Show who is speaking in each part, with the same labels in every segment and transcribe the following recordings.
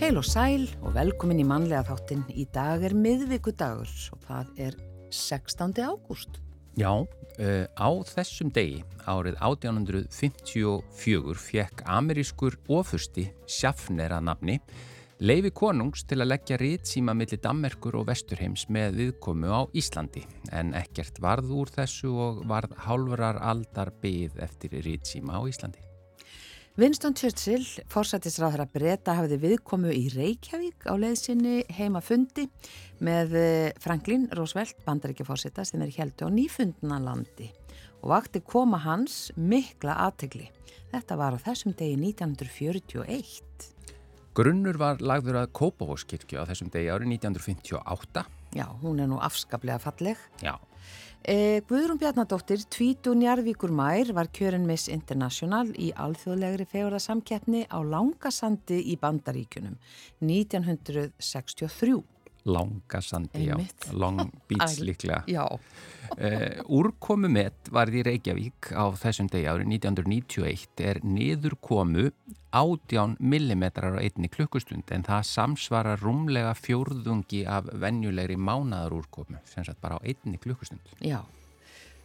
Speaker 1: Heil og sæl og velkomin í mannlega þáttin. Í dag er miðvíkudagur og það er 16. ágúst.
Speaker 2: Já, uh, á þessum degi árið 1854 fekk amerískur ofursti Schaffner að nafni leifi konungs til að leggja ritsíma millir Dammerkur og Vesturheims með viðkomu á Íslandi en ekkert varð úr þessu og varð hálfurar aldar byggð eftir ritsíma á Íslandi.
Speaker 1: Winston Churchill, fórsættisráðara breyta, hafði viðkomu í Reykjavík á leiðsynni heima fundi með eh, Franklin Roosevelt, bandaríkjafórsætta sem er heldu á nýfundna landi og vakti koma hans mikla aðtegli. Þetta var á þessum degi 1941.
Speaker 2: Grunnur var lagður að Kópavóskirkju á þessum degi árið 1958.
Speaker 1: Já, hún er nú afskaplega falleg.
Speaker 2: Já.
Speaker 1: Eh, Guðrún Bjarnadóttir, Tvítu Njarvíkur Mær var kjörin Miss International í alþjóðlegri fegurðarsamkeppni á Langasandi í Bandaríkunum 1963.
Speaker 2: Langasandi, já. Long Beach líklega.
Speaker 1: Já,
Speaker 2: Uh, úrkomu met varð í Reykjavík á þessum degi árið 1991 er niður komu 18 mm á einni klukkustund en það samsvara rúmlega fjórðungi af venjulegri mánaðarúrkomu sem sagt bara á einni klukkustund.
Speaker 1: já.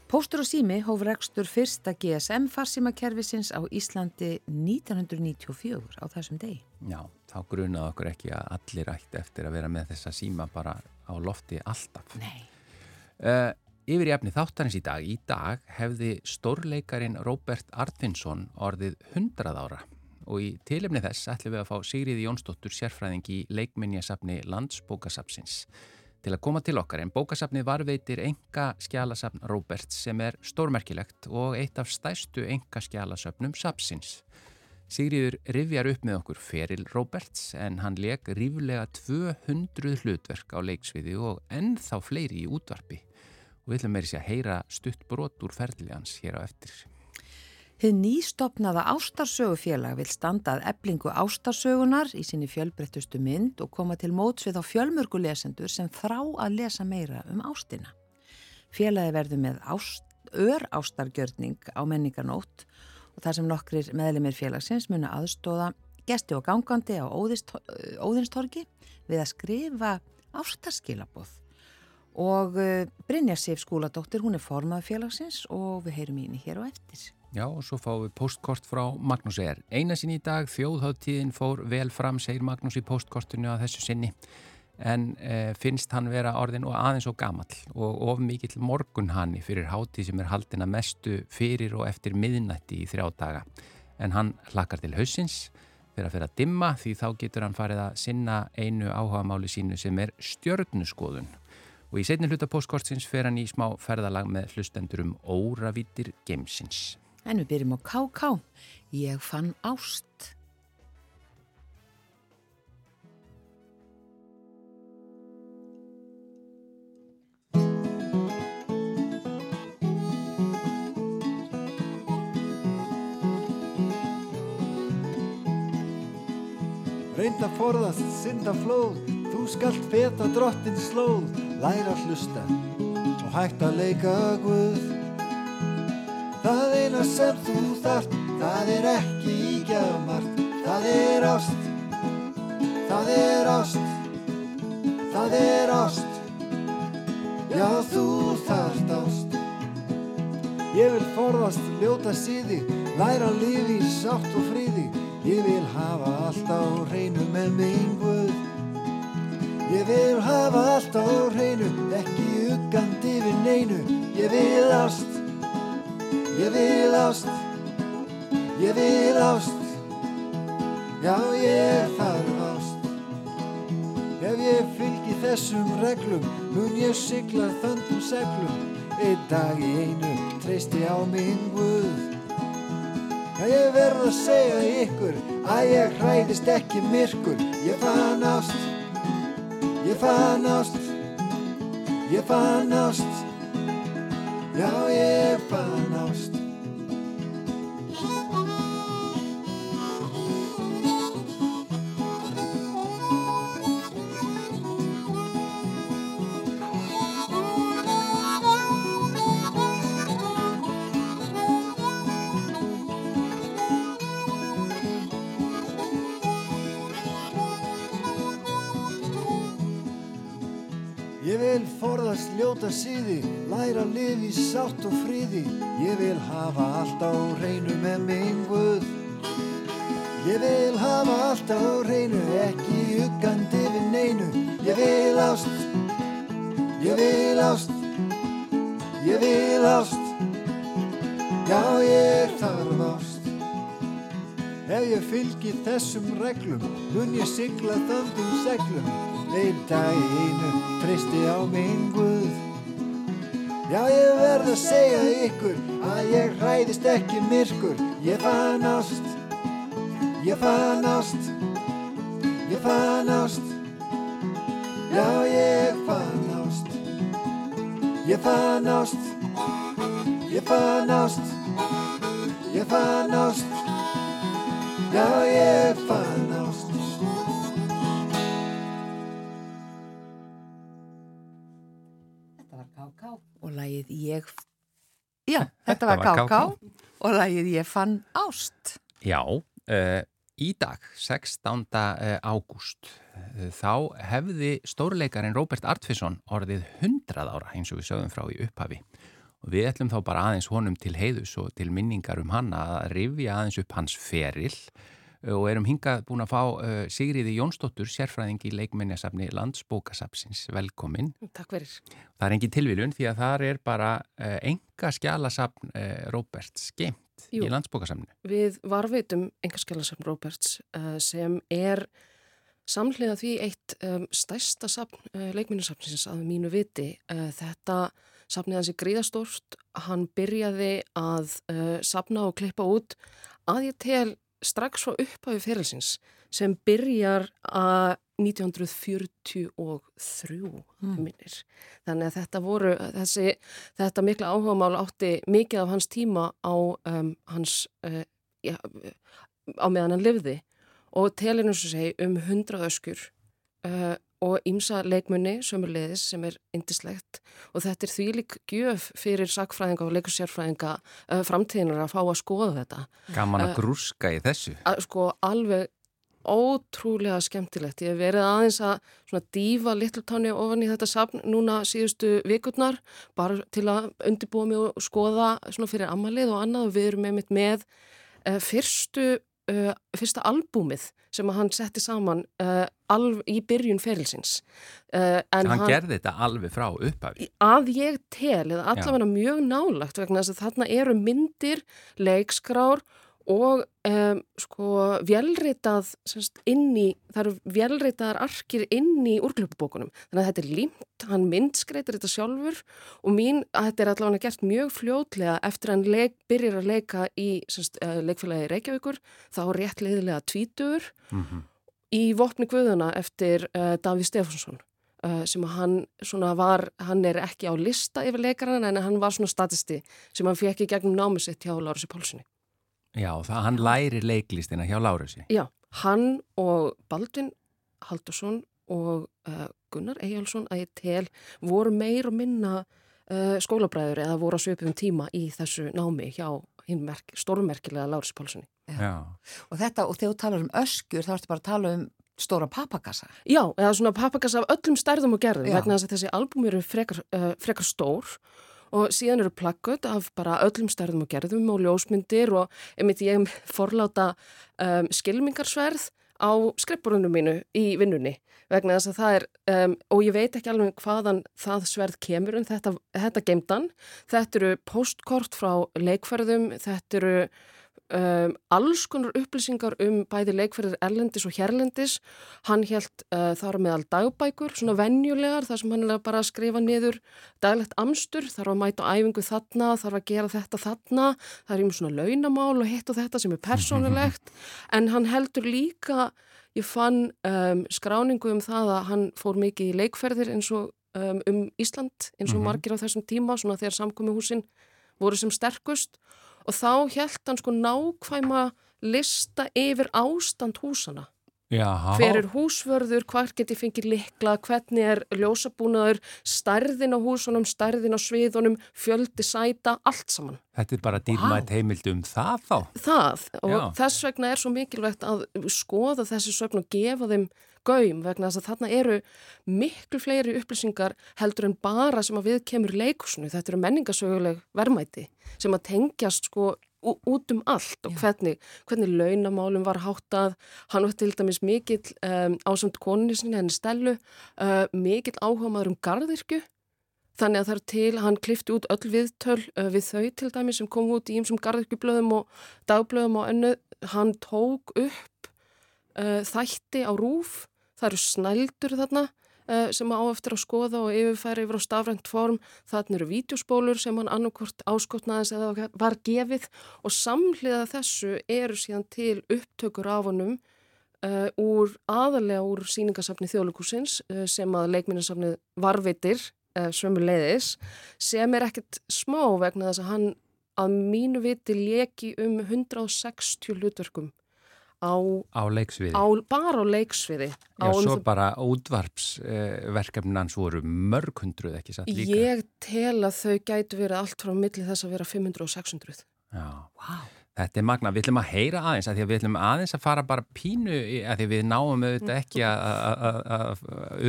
Speaker 1: Póstur og sími hóf rekstur fyrsta GSM farsímakerfisins á Íslandi 1994 á þessum degi.
Speaker 2: Já, þá grunaði okkur ekki að allir ætti eftir að vera með þessa síma bara á lofti alltaf.
Speaker 1: Nei.
Speaker 2: Uh, yfir í efni þáttarins í dag. Í dag hefði stórleikarin Róbert Artvinsson orðið 100 ára og í tilefni þess ætlum við að fá Sigriði Jónsdóttur sérfræðing í leikminjasafni Landsbókasafsins til að koma til okkar en bókasafnið varveitir enga skjálasafn Róberts sem er stórmerkilegt og eitt af stæstu enga skjálasafnum safsins. Sigriður rifjar upp með okkur feril Róberts en hann leik ríflega 200 hlutverk á leiksviði og ennþá fleiri í útvarpi og við ætlum meiri sér að heyra stutt brot úr ferli hans hér á eftir.
Speaker 1: Þið nýstopnaða ástarsögufélag vil standa að eblingu ástarsögunar í sinni fjölbreyttustu mynd og koma til móts við á fjölmörgu lesendur sem þrá að lesa meira um ástina. Félagi verður með ást, ör ástargjörning á menningarnótt og þar sem nokkrir meðlemið félagsins muna aðstóða gesti og gangandi á Óðinstorgi við að skrifa ástarskilaboð. Og uh, Brynja Sif skúladóttir, hún er formað félagsins og við heyrum í henni hér á eftir.
Speaker 2: Já, og svo fáum við postkort frá Magnús Er. Eina sinni í dag, þjóðháttíðin fór vel fram, segir Magnús í postkortinu að þessu sinni, en e, finnst hann vera orðin og aðeins og gamall og of mikill morgunhanni fyrir háttíð sem er haldina mestu fyrir og eftir miðnætti í þrjá daga. En hann hlakkar til hausins fyrir að fyrir að dimma því þá getur hann farið að sinna einu áhugamáli sínu sem er stjörnuskoðun. Og í setni hluta postkortsins fer hann í smá ferðalag með hlustendur um óravítir geimsins.
Speaker 1: En við byrjum á KK. Ég fann ást.
Speaker 3: Reynda forðast synda flóð, þú skalt feta drottin slóð, læra hlusta og hægt að leika Guð. Eina sem þú þart, það er ekki ígjafmart, það er ást, það er ást, það er ást, já þú þart ást. Ég vil forðast ljóta síði, læra í sátt og fríði, ég vil hafa allt á hreinu með minguð. Ég vil hafa allt á hreinu, ekki uggandi við neinu, ég vil ást. Ég vil ást, ég vil ást, já ég þarf ást. Ef ég fylgi þessum reglum, mun ég sigla þöndum seglum, einn dag í einu treysti á minn Guð. Já ég verð að segja ykkur að ég hræðist ekki myrkur, ég fann ást, ég fann ást, ég fann ást. Já, ég fann ást ljóta síði, læra að lifi sátt og fríði. Ég vil hafa allt á reynu með minguð. Ég vil hafa allt á reynu, ekki uggandi við neinu. Ég vil ást, ég vil ást, ég vil ást. Já, ég þarf ást. Ef ég fylgi þessum reglum, mun ég sigla þöndum seglum. Einn dag í einu tristi á minn Guð Já ég verð að segja ykkur að ég hræðist ekki myrkur. Ég fann ást. Ég fann ást. Ég fann ást. Já ég fann ást. Ég fann ást. Ég fann ást. Ég fann ást. Já ég fann ást
Speaker 1: og lagið ég já, þetta var Káká og lagið ég fann ást.
Speaker 2: Já, uh, í dag 16. Eh, ágúst uh, þá hefði stórleikarinn Robert Artfisson orðið 100 ára eins og við sögum frá í upphafi. Og við ætlum þá bara aðeins honum til heiðus og til minningar um hann að rifja aðeins upp hans feril og erum hingað búin að fá uh, Sigriði Jónsdóttur, sérfræðing í leikminniasafni Landsbókasafsins. Velkomin.
Speaker 4: Takk fyrir.
Speaker 2: Það er engin tilviljun því að það er bara enga skjálasafn uh, Róberts skeimt í Landsbókasafni.
Speaker 4: Við varveitum enga skjálasafn Róberts sem er samlega því eitt stærsta safn leikminniasafnsins að mínu viti. Þetta safnið hans er gríðastórst. Hann byrjaði að safna og klippa út að ég tel strax frá upphafi fyrirlsins sem byrjar að 1943 mm. minnir. Þannig að þetta voru, þessi, þetta mikla áhugamál átti mikið af hans tíma á um, hans, uh, ja, á meðan hann livði og telinu svo segi um hundra öskur uh, og ímsa leikmunni sömurleiðis sem er indislegt og þetta er því lík gjöf fyrir sakfræðinga og leikursérfræðinga uh, framtíðinar að fá að skoða þetta.
Speaker 2: Gaman að uh, grúska í þessu.
Speaker 4: Að, sko alveg ótrúlega skemmtilegt. Ég hef verið aðeins að dífa Littletáni ofan í þetta safn núna síðustu vikurnar bara til að undirbúa mig og skoða fyrir amalið og annað og við erum með með uh, fyrstu uh, fyrsta albúmið sem hann setti saman uh, alv, í byrjun ferilsins.
Speaker 2: Uh, en hann, hann gerði þetta alveg frá upphafi?
Speaker 4: Að ég tel, eða allavega mjög nálagt vegna þess að þarna eru myndir, leikskrár og um, sko velritað inn í, það eru velritaðar arkir inn í úrklöpubókunum þannig að þetta er límt, hann myndskreitir þetta sjálfur og mín að þetta er allavega gert mjög fljótlega eftir að hann leik, byrjir að leika í semst, uh, leikfélagi Reykjavíkur þá rétt leiðilega tvítur mm -hmm. í Vopni Guðuna eftir uh, Daví Stefánsson uh, sem hann svona var, hann er ekki á lista yfir leikarana en hann var svona statisti sem hann fekk í gegnum námisitt hjá Lárusi Pálssoni
Speaker 2: Já, það, hann læri leiklistina hjá Lárusi.
Speaker 4: Já, hann og Baldvin Haldursson og uh, Gunnar Eyjálsson að ég tel voru meir og minna uh, skólabræður eða voru að söpum tíma í þessu námi hjá hinn stórmerkilega Lárusi Pálssoni.
Speaker 1: Já. Já, og þetta, og þegar þú talar um öskur, þá ertu bara að tala um stóra papakassa.
Speaker 4: Já, eða svona papakassa af öllum stærðum og gerðum, vegna þess að þessi albúm eru frekar, uh, frekar stór og síðan eru plakkut af bara öllum stærðum og gerðum og ljósmyndir og einmitt ég forláta um, skilmingarsverð á skrippborunum mínu í vinnunni vegna þess að það er, um, og ég veit ekki alveg hvaðan það sverð kemur en þetta, þetta geimdan, þetta eru postkort frá leikferðum, þetta eru Um, alls konar upplýsingar um bæði leikferðir erlendis og hérlendis. Hann held uh, þar meðal dagbækur svona vennjulegar þar sem hann er bara að skrifa niður daglegt amstur þarf að mæta á æfingu þarna þarf að gera þetta þarna það er um svona launamál og hitt og þetta sem er persónulegt. En hann heldur líka ég fann um, skráningu um það að hann fór mikið í leikferðir eins og um, um Ísland eins og mhm. margir á þessum tíma svona þegar samkomi húsin voru sem sterkust og þá held hann sko nákvæma lista yfir ástand húsana
Speaker 2: Jaha.
Speaker 4: hver er húsvörður, hvað geti fengið likla, hvernig er ljósabúnaður, stærðin á húsunum, stærðin á sviðunum, fjöldi sæta, allt saman.
Speaker 2: Þetta er bara dýrmætt heimild um það þá.
Speaker 4: Það og
Speaker 2: Já.
Speaker 4: þess vegna er svo mikilvægt að skoða þessi sögn og gefa þeim gaum vegna þess að þarna eru miklu fleiri upplýsingar heldur en bara sem að við kemur leikusinu. Þetta eru menningasöguleg verðmæti sem að tengjast sko út um allt og hvernig, hvernig launamálum var háttað. Hann var til dæmis mikill um, ásamt koninni sinni henni stelu, uh, mikill áhuga maður um garðirkju. Þannig að það er til, hann klifti út öll viðtöl uh, við þau til dæmis sem kom út í ýmsum garðirkjublöðum og dagblöðum og önnu. Hann tók upp uh, þætti á rúf, það eru snældur þarna sem á eftir að skoða og yfirfæra yfir á stafrænt form. Þarna eru vídeospólur sem hann annarkvort áskotnaðis eða var gefið og samhliða þessu eru síðan til upptökur af honum uh, úr aðalega úr síningasafni þjóðlíkusins uh, sem að leikminnarsafnið varvitir uh, sömu leiðis sem er ekkert smá vegna þess að hann að mínu viti leki um 160 hlutverkum á,
Speaker 2: Á leiksviði.
Speaker 4: á, bara á leiksviði.
Speaker 2: Já,
Speaker 4: á um
Speaker 2: svo
Speaker 4: það-
Speaker 2: bara útvarpsverkefnin hans voru mörg hundruð ekki satt líka.
Speaker 4: Ég tel að þau gætu verið allt frá milli þess að vera 500 og 600.
Speaker 2: Já.
Speaker 1: Vá.
Speaker 2: Þetta er magna, við ætlum að heyra aðeins að því að við ætlum aðeins að fara bara pínu að því við náum auðvitað ekki að-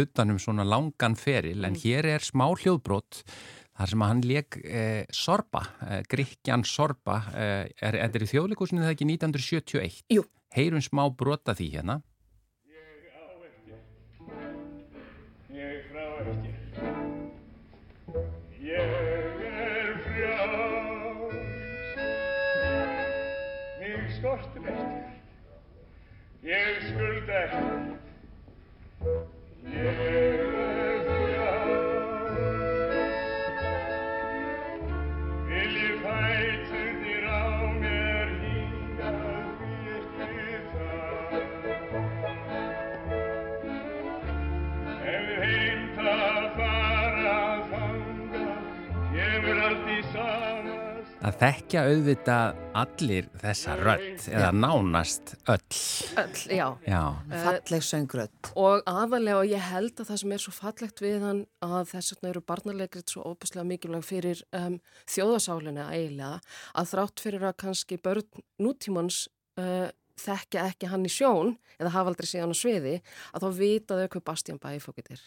Speaker 2: utanum svona langan feril en hér er smá hljóðbrot þar sem að hann leik eh, Sorba, eh, Gríkjan Sorba eh, er, er í þjóðleikusinu það ekki 1971?
Speaker 4: Jú.
Speaker 2: Heyrum smá brota því hérna
Speaker 5: Ég frá ekki. Ég er frjáls. Mig skortir ekki. Ég skulda ekki. Ég er að
Speaker 2: þekkja auðvitað allir þessa rödd eða nánast öll.
Speaker 4: Öll, já.
Speaker 2: Já,
Speaker 1: Falleg söngrödd.
Speaker 4: Og aðalega og ég held að það sem er svo fallegt við hann að þess vegna eru barnarleikrið svo óbúslega mikilvæg fyrir um, þjóðasálinni eiginlega að þrátt fyrir að kannski börn nútímans uh, þekkja ekki hann í sjón eða hafa aldrei síðan á sviði að þá vita þau hvað Bastian Bæfókit er.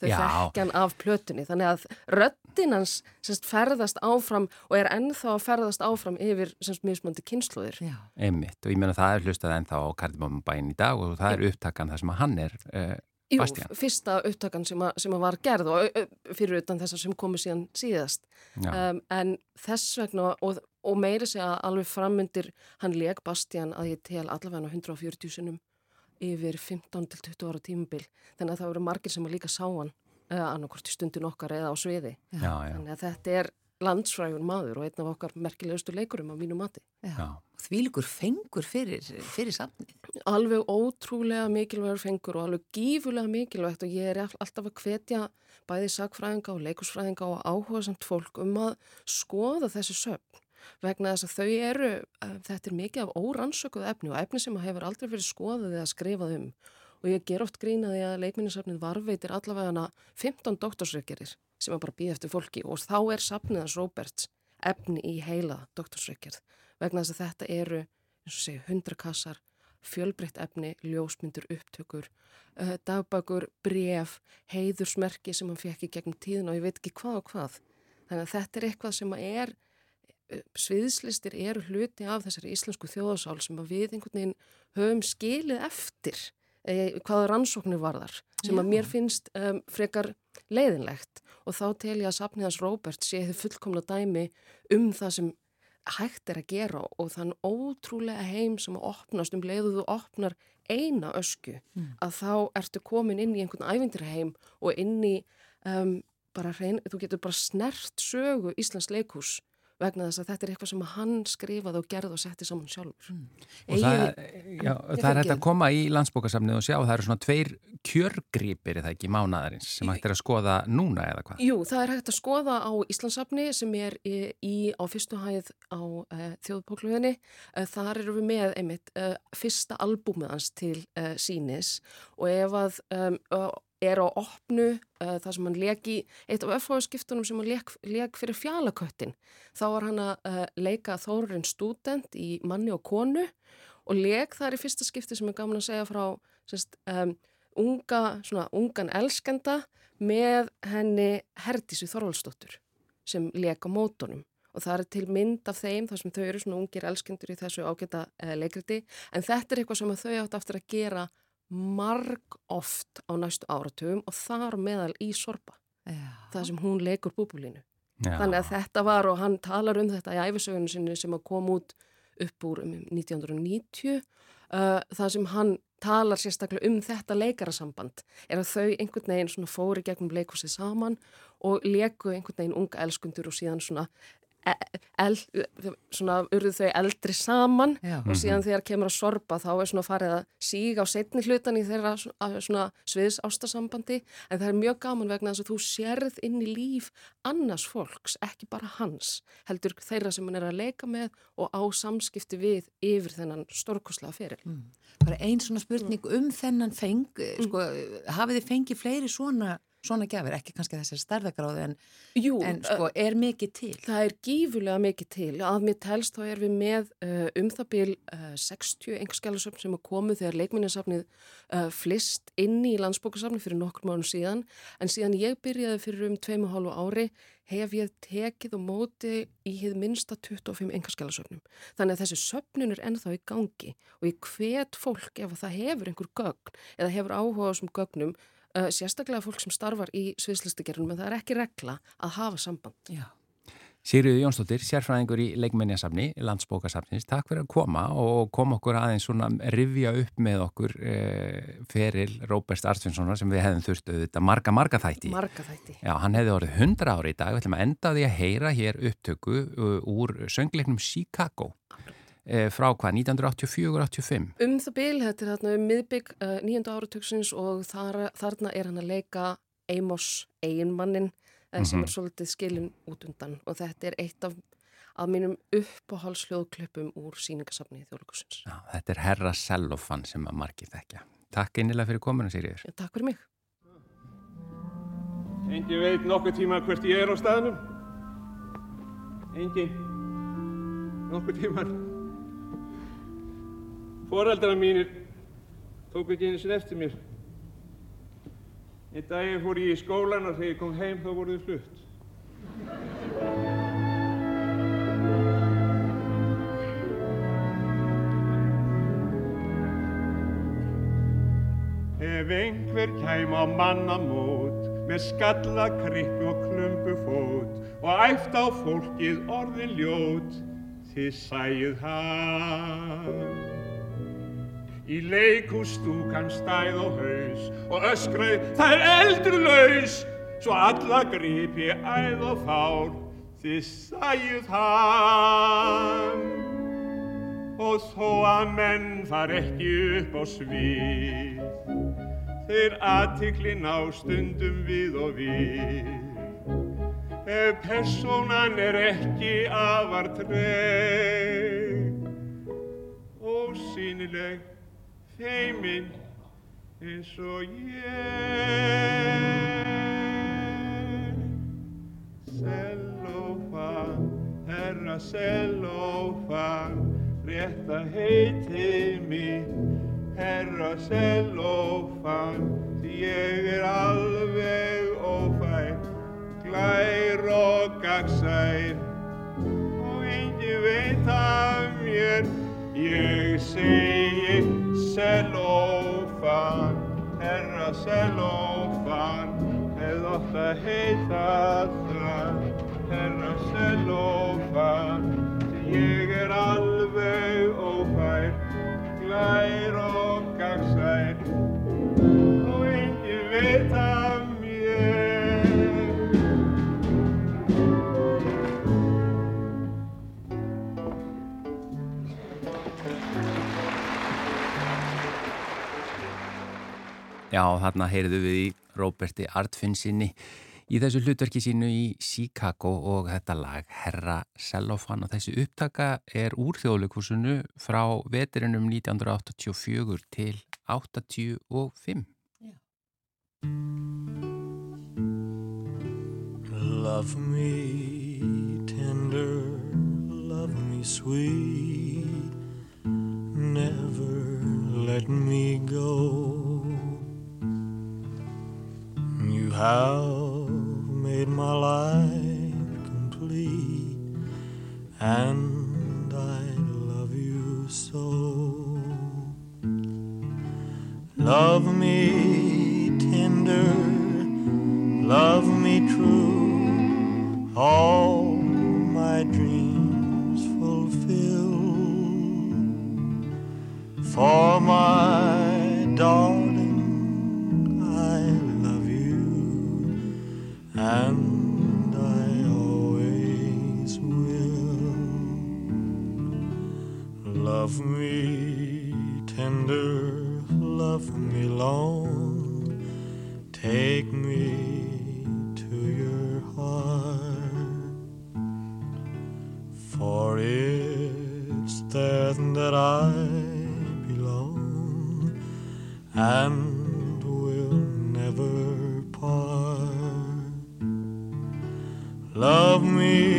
Speaker 4: Þau þekkja hann af plötunni þannig að röddinn hans semst, ferðast áfram og er ennþá að ferðast áfram yfir semst, mismöndi kynsluðir.
Speaker 1: Já.
Speaker 2: einmitt og ég meina það er hlustað ennþá á Kardimómbæin í dag og það er upptakan þar sem að hann er uh,
Speaker 4: Jú,
Speaker 2: Bastian.
Speaker 4: fyrsta upptakan sem, að, sem að var gerð og fyrir utan þessar sem komu síðan síðast. Um, en þess vegna og, og meiri segja alveg frammyndir hann leg Bastian að ég tel allavega 140 sinum yfir 15 til 20 ára tímubil. Þannig að það eru margir sem að líka sá hann uh, annarkort í stundin okkar eða á sviði.
Speaker 2: já, já,
Speaker 4: Þannig að þetta er landsfrægur maður og einn af okkar merkilegustu leikurum á mínu mati.
Speaker 2: já.
Speaker 1: Þvílugur fengur fyrir, fyrir safni.
Speaker 4: alveg ótrúlega mikilvægur fengur og alveg gífulega mikilvægt og ég er all- alltaf að hvetja bæði sagfræðinga og leikusfræðinga og áhuga samt fólk um að skoða þessi söfn vegna þess að þau eru, þetta er mikið af órannsökuð efni og efni sem hefur aldrei verið skoðað eða skrifað um og ég ger oft grínaði að leikminnisafnið varveitir allavega hana 15 doktorsreikjarir sem er bara býð eftir fólki og þá er safnið hans Roberts efni í heila doktorsreikjarð vegna þess að þetta eru, eins og segja, 100 kassar fjölbreytt efni, ljósmyndur, upptökur, uh, dagbækur, bref, heiðursmerki sem hann fekk í gegnum tíðin og ég veit ekki hvað og hvað. Þannig að þetta er eitthvað sem er, sviðslistir eru hluti af þessari íslensku þjóðasál sem að við einhvern veginn höfum skilið eftir eh, hvaða rannsóknir varðar sem að
Speaker 1: Já.
Speaker 4: mér finnst um, frekar leiðinlegt og þá tel ég að safniðans Róbert sé þið fullkomna dæmi um það sem hægt er að gera og þann ótrúlega heim sem að opnast um leiðu þú opnar eina ösku að þá ertu komin inn í einhvern ævindirheim og inn í um, bara hrein, þú getur bara snert sögu Íslands leikús vegna þess að þetta er eitthvað sem hann skrifaði og gerði og setti saman sjálfur. Mm.
Speaker 2: Og það, já, það er hægt að koma í landsbókasafnið og sjá það eru svona tveir kjörgripir eða ekki mánadarins sem hægt er að skoða núna eða hvað?
Speaker 4: Jú, það er hægt að skoða á Íslandsafni sem er í, í á fyrstu hæð á uh, þjóðbókluðinni. Uh, þar eru við með einmitt uh, fyrsta albúmið hans til sínis og ef að um, er á opnu uh, þar sem hann leki eitt af öfháðskiptunum sem hann lek, lek fyrir fjalaköttin. Þá var hann að uh, leika Þórun student í manni og konu og lek þar í fyrsta skipti sem er gaman að segja frá sérst, um, unga, svona, ungan elskenda með henni Herdísi Þorvaldsdóttur sem leka mótonum og það er til mynd af þeim þar sem þau eru svona ungir elskendur í þessu ágæta uh, leikriti en þetta er eitthvað sem þau átt aftur að gera marg oft á næstu áratugum og þar meðal í sorpa Já. það sem hún leikur búbulínu þannig að þetta var og hann talar um þetta í æfisögunum sinni sem kom út upp úr um 1990 uh, það sem hann talar sérstaklega um þetta leikarasamband. Er að þau einhvern veginn fóri gegnum leikúsið saman og leiku einhvern veginn unga elskundur og síðan svona el, svona urðu þau eldri saman Já. og síðan þegar kemur að sorpa þá er svona farið að síga á setni hlutan í þeirra svona sviðs ástasambandi en það er mjög gaman vegna þess að þú sérð inn í líf annars fólks, ekki bara hans heldur þeirra sem hann er að leika með og á samskipti við yfir þennan stórkoslega feril mm.
Speaker 1: Bara einn svona spurning mm. um þennan feng mm. sko, hafið þið fengið fleiri svona svona gefur, ekki kannski þessari stærðagráðu en, en sko er mikið til?
Speaker 4: það er gífulega mikið til. Að mér telst þá er við með uh, um það byl uh, 60 engskjálusöfn sem er komið þegar leikminninsafnið uh, flist inn í landsbókarsafnið fyrir nokkur mánum síðan. En síðan ég byrjaði fyrir um 2,5 ári hef ég tekið og móti í hið minsta 25 engarskjálusöfnum þannig að þessi söfnun er ennþá í gangi og ég hvet fólk ef það hefur einhver gögn eða hefur áhuga á þessum gögnum sérstaklega fólk sem starfar í sviðslistagerunum en það er ekki regla að hafa samband. Já.
Speaker 2: Sýriður Jónsdóttir, sérfræðingur í leikmennjasafni, landsbókasafnins, takk fyrir að koma og kom okkur aðeins svona rivja upp með okkur eh, feril Róbert Artvinssonar sem við hefðum þurftu þetta marga, marga þætti.
Speaker 4: Marga þætti.
Speaker 2: Já, hann hefði orðið 100 ári í dag, við ætlum að enda því að heyra hér upptöku uh, úr söngleiknum Chicago. Eh, frá hvað, 1984-85?
Speaker 4: Um það bil, þetta er þarna um miðbygg uh, nýjönda áratöksins og þar, þarna er hann að leika Amos eiginmannin mm -hmm. sem er svolítið skilin út undan og þetta er eitt af að mínum uppáhalsljóðklippum úr síningasafni í þjóðlukusins.
Speaker 2: Þetta er Herra Sellofan sem að margir þekkja. Takk einnilega fyrir kominu, Sýriður.
Speaker 4: Ja, takk fyrir mig.
Speaker 5: Engin veit nokkuð tíma hvert ég er á staðnum. Engin. Nokkuð tíma. Fóreldrar mínir tók ekki einu sinni eftir mér. Einn dag fór ég í skólan og þegar ég kom heim þá voru þau flutt. Ef einhver kæm á mannamót með skalla, krikk og klumpu fót og æft á fólkið orðin ljót, þið sæð hann. Í leikústúkan stæð og haus og öskraði það er eldur laus. Svo alla gripi æð og fár þið sæð hann. Og þó að menn þar ekki upp á svið þeir aðtikli ná stundum við og við. Ef personan er ekki afar treg og sínileg heiminn eins og ég. Sellófan, herra Sellófan rétta heitið mín. Herra Sellófan því ég er alveg ófær glær og gagsær og engin veit af mér ég segi Selófan, herra Selófan, hefði ótt að heita það, herra Selófan, því ég er alveg ófær, glær og gagsær, og engin veit af
Speaker 2: Já, þarna heyrðu við í Róberti Artfinnsinni í þessu hlutverki sínu í Chicago og þetta lag Herra Sellofan og þessi upptaka er úr þjóðleikusinu frá veturinnum 1984 til 85. Já.
Speaker 6: Love me tender, love me sweet, never let me go. You have made my life complete, and I love you so. Love me tender, love me true, all my dreams fulfill. For my Love me tender, love me long, take me to your heart, for it's there that I belong and will never part. Love me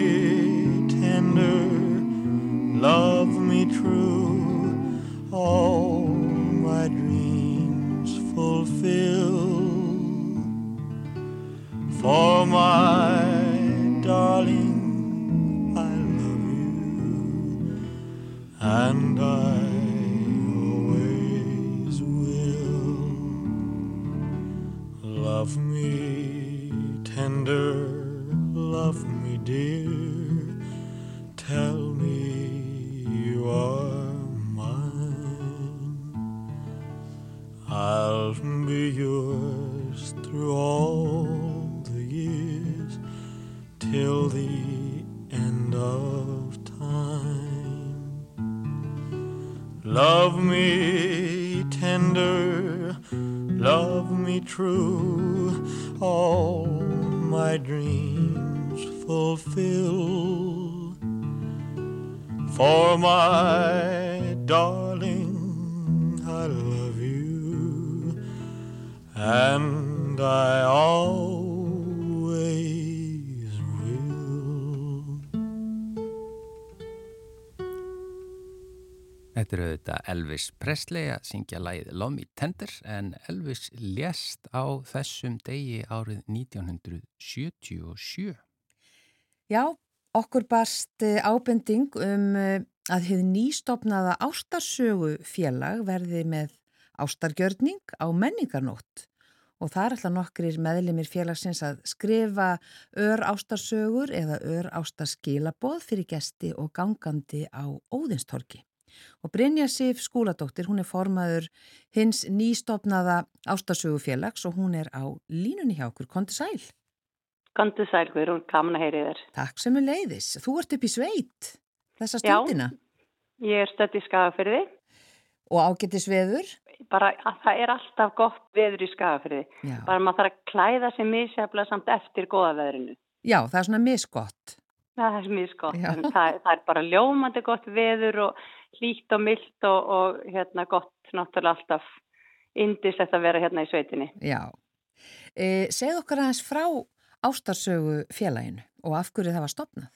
Speaker 2: Elvis Presley að syngja lægið Love Me Tender en Elvis lést á þessum degi árið 1977.
Speaker 1: Já, okkur barst eh, ábending um eh, að hefði nýstopnaða ástarsögu félag verði með ástargjörning á menningarnótt og það er alltaf nokkrir meðlimir félagsins að skrifa ör ástarsögur eða ör ástarskilaboð fyrir gesti og gangandi á Óðinstorki. Og Brynja Sif Skúladóttir, hún er formaður hins nýstopnaða ástarsögufélags og hún er á línunni hjá okkur. Kondi sæl?
Speaker 7: Kondi sæl, við erum gaman að heyri þér.
Speaker 1: Takk sem er leiðis. Þú ert upp í sveit þessa stundina.
Speaker 7: Já, ég er stödd í skagafyrði.
Speaker 1: Og ágættis veður?
Speaker 7: Bara það er alltaf gott veður í skagafyrði. Bara maður þarf að klæða sig misjafla samt eftir goða veðrinu.
Speaker 1: Já, það er svona misgott.
Speaker 7: Það er misgott. Það, það er bara ljómandi gott veður og hlýtt og myllt og, og hérna gott náttúrulega alltaf indislegt að vera hérna í sveitinni.
Speaker 1: Já. E, segð okkar aðeins frá ástarsögu félaginu og af hverju það var stopnað?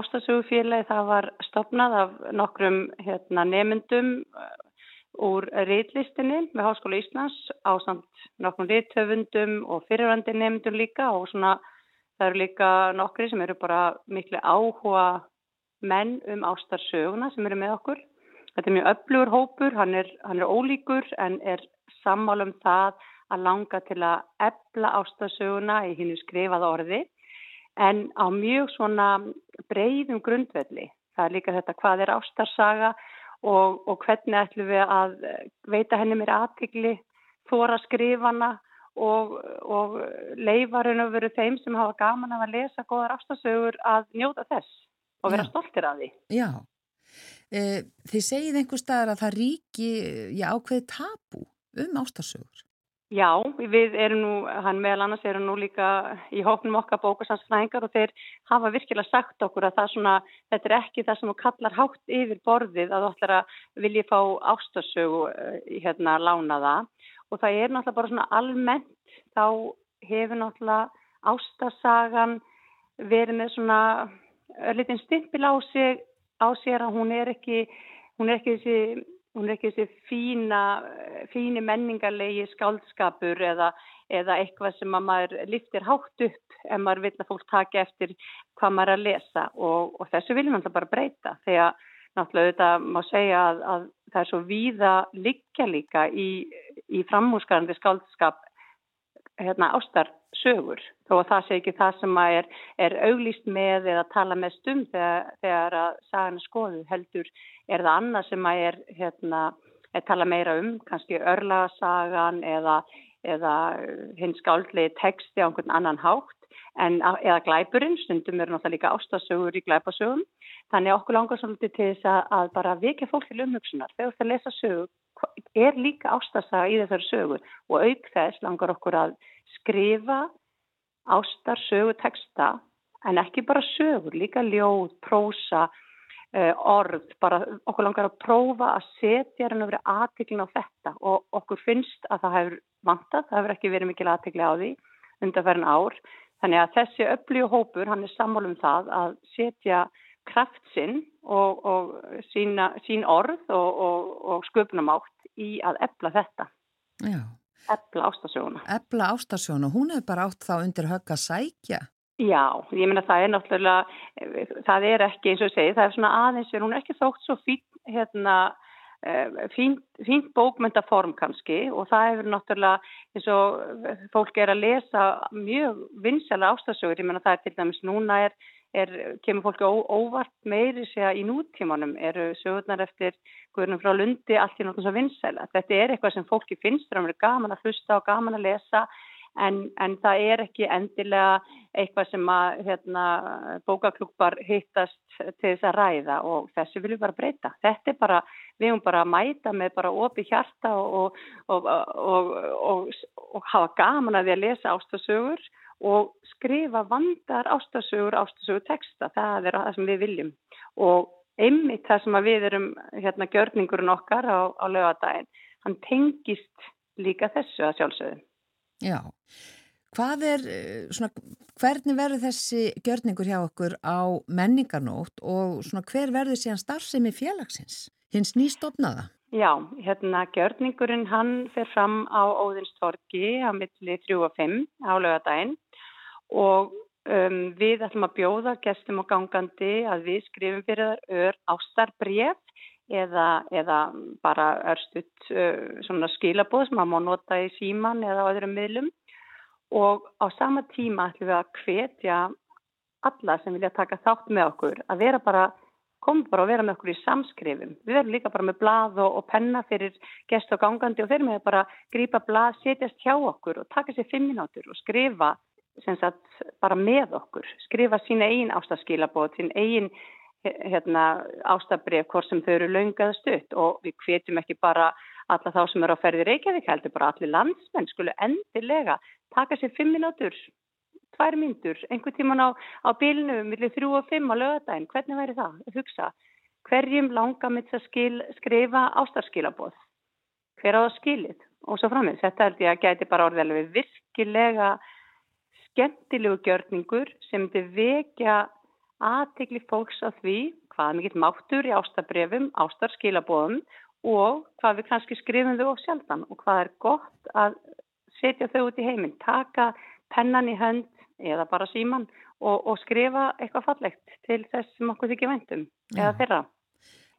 Speaker 7: Ástarsögu félagi það var stopnað af nokkrum hérna, nemyndum úr reitlistinni við Háskóla Íslands á samt nokkrum reithöfundum og fyrirvandi nemyndum líka og svona það eru líka nokkri sem eru bara miklu áhuga menn um ástarsöguna sem eru með okkur. Þetta er mjög öflugur hópur, hann er, hann er ólíkur en er sammála um það að langa til að ebla ástarsöguna í hinnu skrifaða orði en á mjög svona breyðum grundvelli. Það er líka þetta hvað er ástarsaga og, og hvernig ætlum við að veita henni mér aðtikli, þóra skrifana og, og leifarinn að vera þeim sem hafa gaman að lesa góðar ástarsögur að njóta þess og vera Já. stoltir af því.
Speaker 1: Já. E, þið segið einhver staðar að það ríki ákveði tabu um ástarsögur.
Speaker 7: Já, við erum nú, hann meðal annars erum nú líka í hóknum okkar bókasansfræðingar og þeir hafa virkilega sagt okkur að það svona, þetta er ekki það sem þú kallar hátt yfir borðið að þú ætlar að vilja fá ástasögu eh, hérna lánaða og það er náttúrulega bara svona almennt þá hefur náttúrulega ástasagan verið með svona örlítinn stimpil á sig á sér að hún er ekki, hún er ekki þessi er ekki þessi fína, fíni menningarlegi skáldskapur eða, eða eitthvað sem að maður liftir hátt upp ef maður vil að fólk taka eftir hvað maður er að lesa. Og, og þessu viljum við alltaf bara breyta þegar náttúrulega þetta má segja að, að það er svo víða liggja líka í, í framhúsgarandi skáldskap hérna, ástarsögur. Þó að það sé ekki það sem er, er auglýst með eða tala með stum þegar, þegar að sagan er skoðu heldur er það annað sem er, hérna, er tala meira um, kannski örlasagan eða, eða hins skáldlegi texti á einhvern annan hátt en, eða glæpurinn, stundum eru náttúrulega líka ástasögur í glæpasögum þannig okkur langar svolítið til þess að, að bara vekja fólk til umhugsunar. Þegar þú ætti að lesa sögur er líka ástasaga í þessari sögu? Og auk þess langar okkur að skrifa ástar sögu texta en ekki bara sögur, líka ljóð, prósa, uh, orð, bara okkur langar að prófa að setja hérna verið aðtiklin á þetta. Og okkur finnst að það hefur vantað, það hefur ekki verið mikil aðtikli á því undanferðin ár. Þannig að þessi öflíu hópur, hann er sammálum það að setja kraft sinn og, og sína, sín orð og, og, og sköpunamátt í að ebla þetta.
Speaker 1: Já.
Speaker 7: Ebla ástasjóna.
Speaker 1: Ebla ástasjóna, hún hefur bara átt þá undir högg að sækja.
Speaker 7: Já, ég meina það er náttúrulega, það er ekki eins og ég segi, það er svona aðeins, hún er ekki þótt svo fín, hérna, fínt fín bókmyndaform kannski og það hefur náttúrulega eins og fólk er að lesa mjög vinsala ástasögur, ég meina það er til dæmis núna er er, kemur fólki ó, óvart meiri segja í nútímanum, eru sögurnar eftir Guðurnum frá Lundi allt í náttúrulega vinsæla. Þetta er eitthvað sem fólki finnst, það er gaman að hlusta og gaman að lesa en, en það er ekki endilega eitthvað sem að hérna, bókaklúpar hittast til þess að ræða og þessu viljum bara breyta. Þetta er bara, við höfum bara að mæta með bara opi hjarta og, og, og, og hafa gaman að við að lesa ástasögur og skrifa vandar ástasögur, ástasögur texta, það er það sem við viljum og einmitt það sem við erum, hérna, gjörningurinn okkar á, á lögadaginn, hann tengist líka þessu að sjálfsögðu.
Speaker 1: Já, hvað er, eh, svona, hvernig verður þessi gjörningur hjá okkur á menningarnót og svona, hver verður síðan starfsemi félagsins, hins nýstofnaða?
Speaker 7: Já, hérna gjörningurinn hann fer fram á Óðinstorki á milli 3 og 5 á lögadaginn og um, við ætlum að bjóða gestum og gangandi að við skrifum fyrir þar ör ástarbref eða, eða bara örstuðt uh, skilabóð sem að má nota í síman eða á öðrum miðlum. Og á sama tíma ætlum við að hvetja alla sem vilja taka þátt með okkur að vera bara komum bara að vera með okkur í samskrifum. Við verðum líka bara með blað og, og penna fyrir gest og gangandi og þeir með bara grípa blað, setjast hjá okkur og taka sér fimm minútur og skrifa sagt, bara með okkur, skrifa sín eigin ástaskilabót, sín eigin hérna, ástabref hvort sem þau eru laungað stutt. Og við hvetjum ekki bara alla þá sem eru á ferði Reykjavík heldur, bara allir landsmenn skulle endilega taka sér fimm minútur, tvær myndur, einhver tíman á, á bílnu, millir þrjú og fimm á lögadaginn, hvernig væri það? Hugsa, hverjum langar mitt að skil, skrifa ástarskilabóð? Hver á það skilið? Og svo framins, þetta held ég að gæti bara orðilega virkilega skemmtilegu gjörningur sem myndi vekja aðtegli fólks á því hvað mikill máttur í ástabrefum, ástarskilabóðum og hvað við kannski skrifum þau á sjaldan og hvað er gott að setja þau út í heiminn, taka pennan í hönd eða bara síman og, og skrifa eitthvað fallegt til þess sem okkur þykir væntum ja. eða þeirra.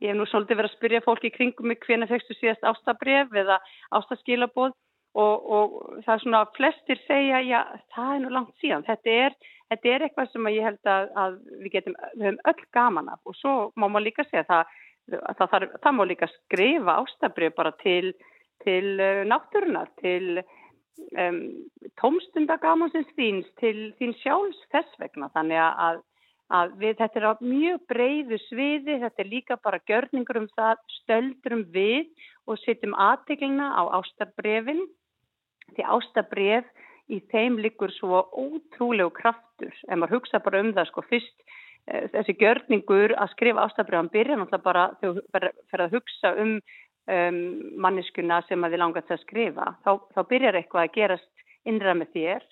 Speaker 7: Ég hef nú svolítið verið að spyrja fólki í kringum mig hvena fegstu síðast ástabref eða ástaskilabóð og, og það er svona flestir segja já það er nú langt síðan þetta er, þetta er eitthvað sem ég held að, að við getum, við höfum öll gaman af og svo má maður líka segja það, það, það, það má líka skrifa ástabrið bara til, til uh, náttúrunar, til um, tómstundagamansins þíns, til þín sjálfs þess vegna. Þannig að að við, þetta er á mjög breyðu sviði, þetta er líka bara görningur um það, stöldurum við og setjum aðteglina á ástarbrefin Því ástabref í þeim liggur svo ótrúlegu kraftur. En maður hugsa bara um það sko fyrst e, þessi gjörningur að skrifa ástabref hann byrja náttúrulega bara þegar þú fer að hugsa um, um manneskuna sem að þið langar að skrifa þá, þá byrjar eitthvað að gerast innra með þér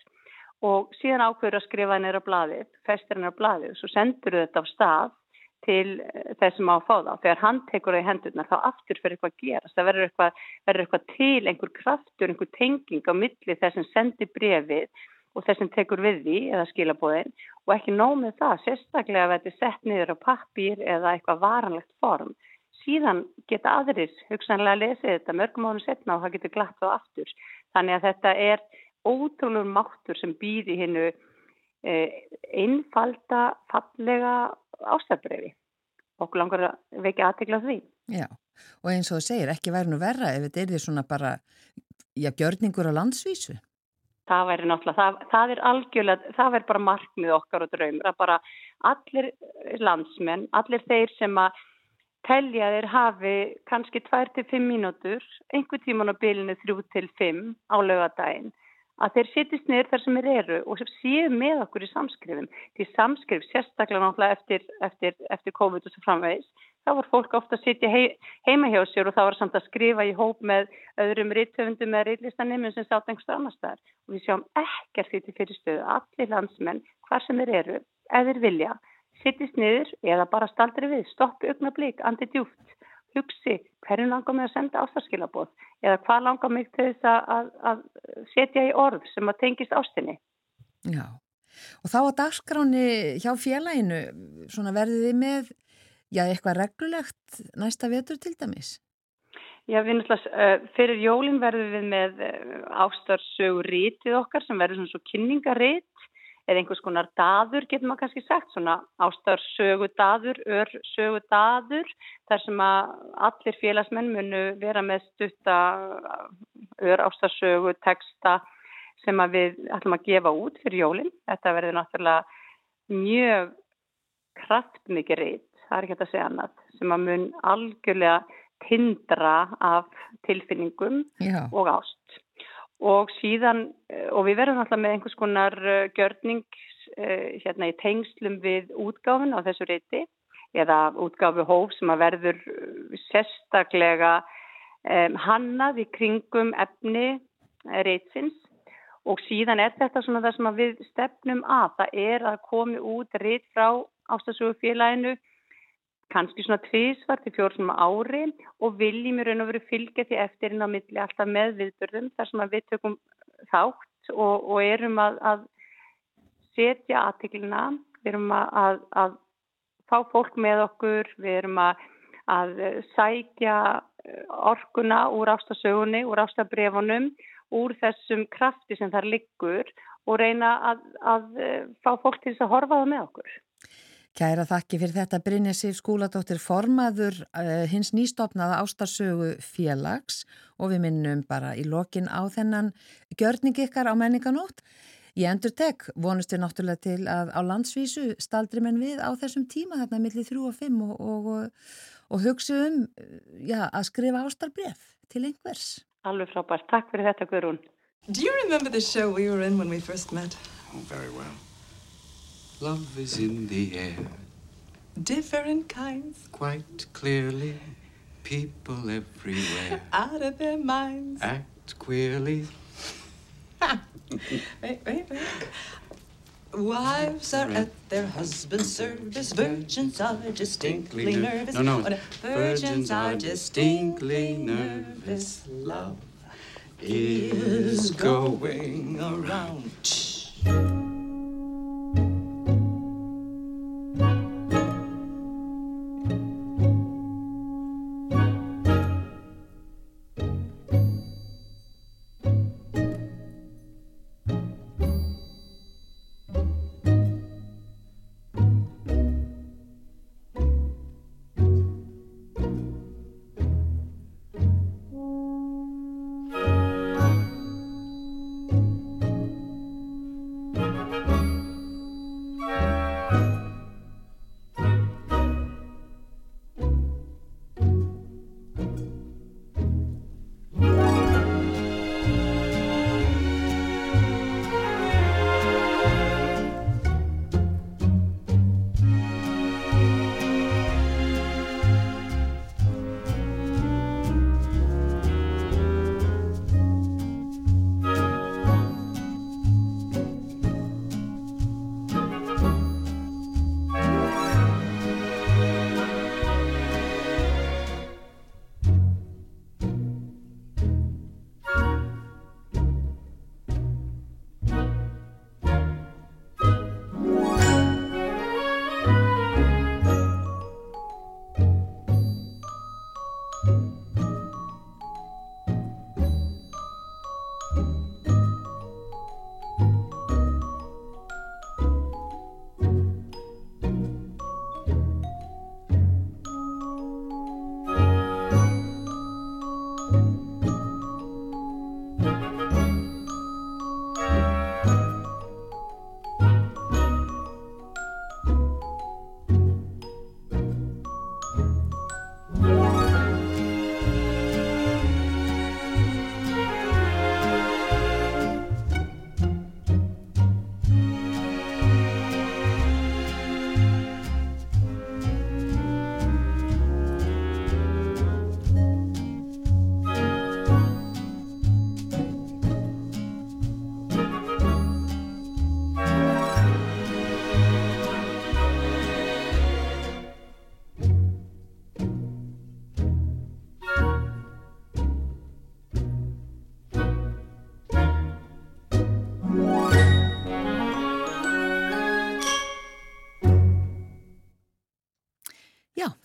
Speaker 7: og síðan ákveður að skrifa henni á bladið, festir henni á bladið og svo sendur þetta á stað til eh, þessum á að fá þá. Þegar hann tekur það í hendurna þá aftur fyrir eitthvað að gerast. Það verður eitthvað, verður eitthvað til, einhver kraftur, einhver tenging á milli þess sem sendir brefið og þess sem tekur við því eða skilabóðin og ekki nómið það, sérstaklega að þetta er sett niður á pappir eða eitthvað varanlegt form. Síðan geta aðrir hugsanlega að lesa þetta mörgum ánum setna og það getur glatt á aftur. Þannig að þetta er ótrúlur máttur sem býði hinnu eh, einfalda, fallega ástæðbreyfi. Okkur langar að vekja aðtegla því.
Speaker 1: Já, og eins og það segir, ekki væri nú verra ef þetta er því svona bara, já, gjörningur á landsvísu.
Speaker 7: Það væri náttúrulega, það, það er algjörlega, það væri bara markmið okkar og draumur að bara allir landsmenn, allir þeir sem að telja þeir hafi kannski 2-5 mínútur, einhver tíman á bylinu 3-5 á lögadaginn að þeir sittist niður þar sem þeir eru og séu með okkur í samskrifum. Því samskrif, sérstaklega náttúrulega eftir, eftir, eftir COVID og svo framvegis, þá var fólk ofta að sitja hei, heima hjá sér og þá var samt að skrifa í hóp með öðrum rittöfundum eða ritlistanimum sem sátt einhverstu annar staðar. Og við sjáum ekkert því til fyrirstöðu, allir landsmenn, hvar sem þeir eru, eða þeir vilja, sittist niður eða bara staldri við, stoppi augna blík, andi djúft hugsi hverju langar mig að senda ástarskilabóð eða hvað langar mig til þess að, að setja í orð sem að tengist ástinni.
Speaker 1: Já, og þá að dagskráni hjá félaginu verðið þið með já, eitthvað reglulegt næsta vetur til dæmis?
Speaker 7: Já, við náttúrulega, uh, fyrir jólinn verðum við með uh, ástarsögur rítið okkar sem verður svona svo kynningarít eða einhvers konar daður, getur maður kannski sagt, svona ástarsögu daður, örsögu daður, þar sem að allir félagsmenn munu vera með stutta ör ástarsögu texta sem að við ætlum að gefa út fyrir jólinn. Þetta verður náttúrulega mjög kraftmikið reyt, það er ekki að segja annað, sem að mun algjörlega tindra af tilfinningum Já. og ást og síðan, eh, og við verðum alltaf með einhvers konar eh, gjörning eh, hérna í tengslum við útgáfin á þessu reyti eða útgáfi hóf sem að verður sérstaklega um, hannað í kringum efni reytsins og síðan er þetta svona það sem við stefnum að, það er að komi út reyt frá ástasugufélaginu kannski svona tvísvar til fjórsum ári og viljum í raun og veru fylgja því eftirinn á milli alltaf með viðbörðum þar sem við tökum þátt og, og erum að, að setja aðtiklina, við erum að, að fá fólk með okkur, við erum að, að sækja orkuna úr ástasögunni, úr ástabrefunum, úr þessum krafti sem þar liggur og reyna að fá fólk til þess að horfa það með okkur.
Speaker 1: Kæra þakki fyrir þetta Brynja Sif skúladóttir formaður uh, hins nýstofnaða ástarsögu félags og við minnum bara í lokin á þennan gjörning ykkar á menninganótt. Ég endur tek, vonust við náttúrulega til að á landsvísu staldri menn við á þessum tíma þarna millir 3 og 5 og, og, og hugsa um já, að skrifa ástarbref til einhvers.
Speaker 7: Alveg frábært, takk fyrir þetta Guðrún.
Speaker 8: Do you remember the show we were in when we first met?
Speaker 9: Oh, very well. Love is in the air.
Speaker 8: Different kinds.
Speaker 9: Quite clearly. People everywhere.
Speaker 8: Out of their minds.
Speaker 9: Act queerly.
Speaker 8: wait, wait, wait. Wives are at their husband's service. Virgins are distinctly nervous.
Speaker 9: No, no.
Speaker 8: Virgins are distinctly nervous.
Speaker 9: Love is going around.